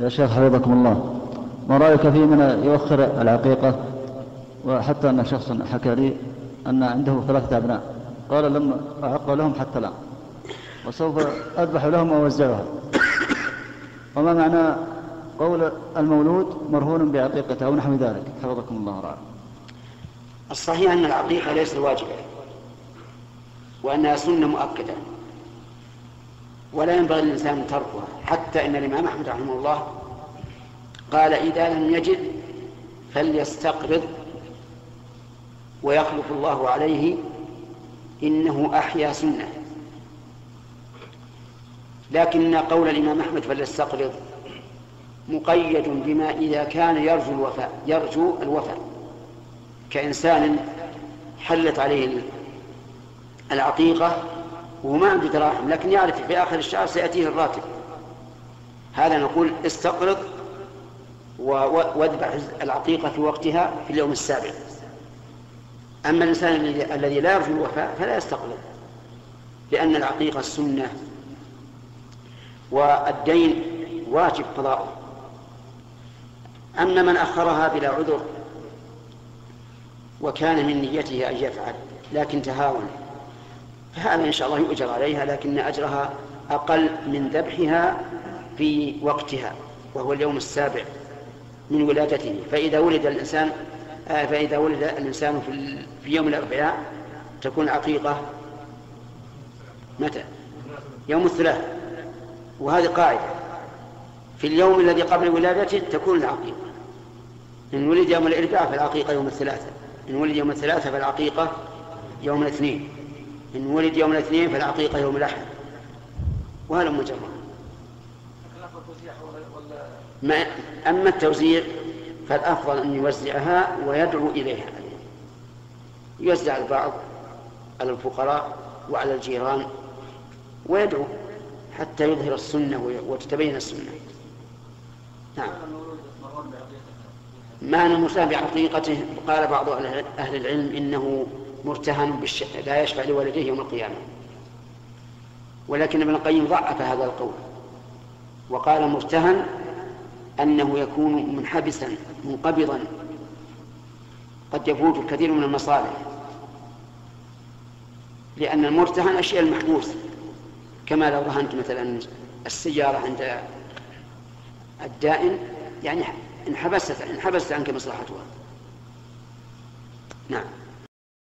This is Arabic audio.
يا شيخ حفظكم الله. ما رأيك في من يؤخر العقيقة؟ وحتى أن شخص حكى لي أن عنده ثلاثة أبناء. قال لم أعق لهم حتى الآن. وسوف أذبح لهم وأوزعها. وما معنى قول المولود مرهون بعقيقته أو نحو ذلك؟ حفظكم الله ورعاكم الصحيح أن العقيقة ليست واجبة وأنها سنة مؤكدة. ولا ينبغي للإنسان تركها. حتى إن الإمام أحمد رحمه الله قال إذا لم يجد فليستقرض ويخلف الله عليه إنه أحيا سنة. لكن قول الإمام أحمد فليستقرض مقيد بما إذا كان يرجو الوفاء يرجو الوفاء. كإنسان حلت عليه العقيقة وهو ما عنده دراهم لكن يعرف في آخر الشهر سيأتيه الراتب. هذا نقول استقرض واذبح العقيقة في وقتها في اليوم السابع. أما الإنسان الذي لا يرجو الوفاء فلا يستقرض لأن العقيقة السنة والدين واجب قضاؤه. أما من أخرها بلا عذر وكان من نيته أن يفعل لكن تهاون. فهذا إن شاء الله يؤجر عليها لكن أجرها أقل من ذبحها في وقتها وهو اليوم السابع من ولادته. فإذا ولد الإنسان آه، فإذا ولد الإنسان في يوم الأربعاء تكون عقيقة. متى؟ يوم الثلاث. وهذه قاعدة. في اليوم الذي قبل ولادته تكون العقيقة. إن ولد يوم الأربعاء فالعقيقة يوم الثلاثة. إن ولد يوم الثلاثة فالعقيقة يوم الاثنين. إن ولد يوم الاثنين فالعقيقة يوم الأحد. وهذا مجرد. ما أما التوزيع فالأفضل أن يوزعها ويدعو إليها. يوزع البعض على الفقراء وعلى الجيران ويدعو حتى يظهر السنة وتتبين السنة. نعم. معنى المرتهن بعقيقته؟ قال بعض أهل العلم إنه مرتهن بالش... لا يشفع لوالديه يوم القيامة. ولكن ابن القيم ضعف هذا القول وقال مرتهن أنه يكون منحبسا منقبضا. قد يفوت الكثير من المصالح. لأن المرتهن أشياء المحبوس كما لو رهنت مثلا السيارة عند الدائن يعني انحبست انحبست عنك مصلحتها. نعم.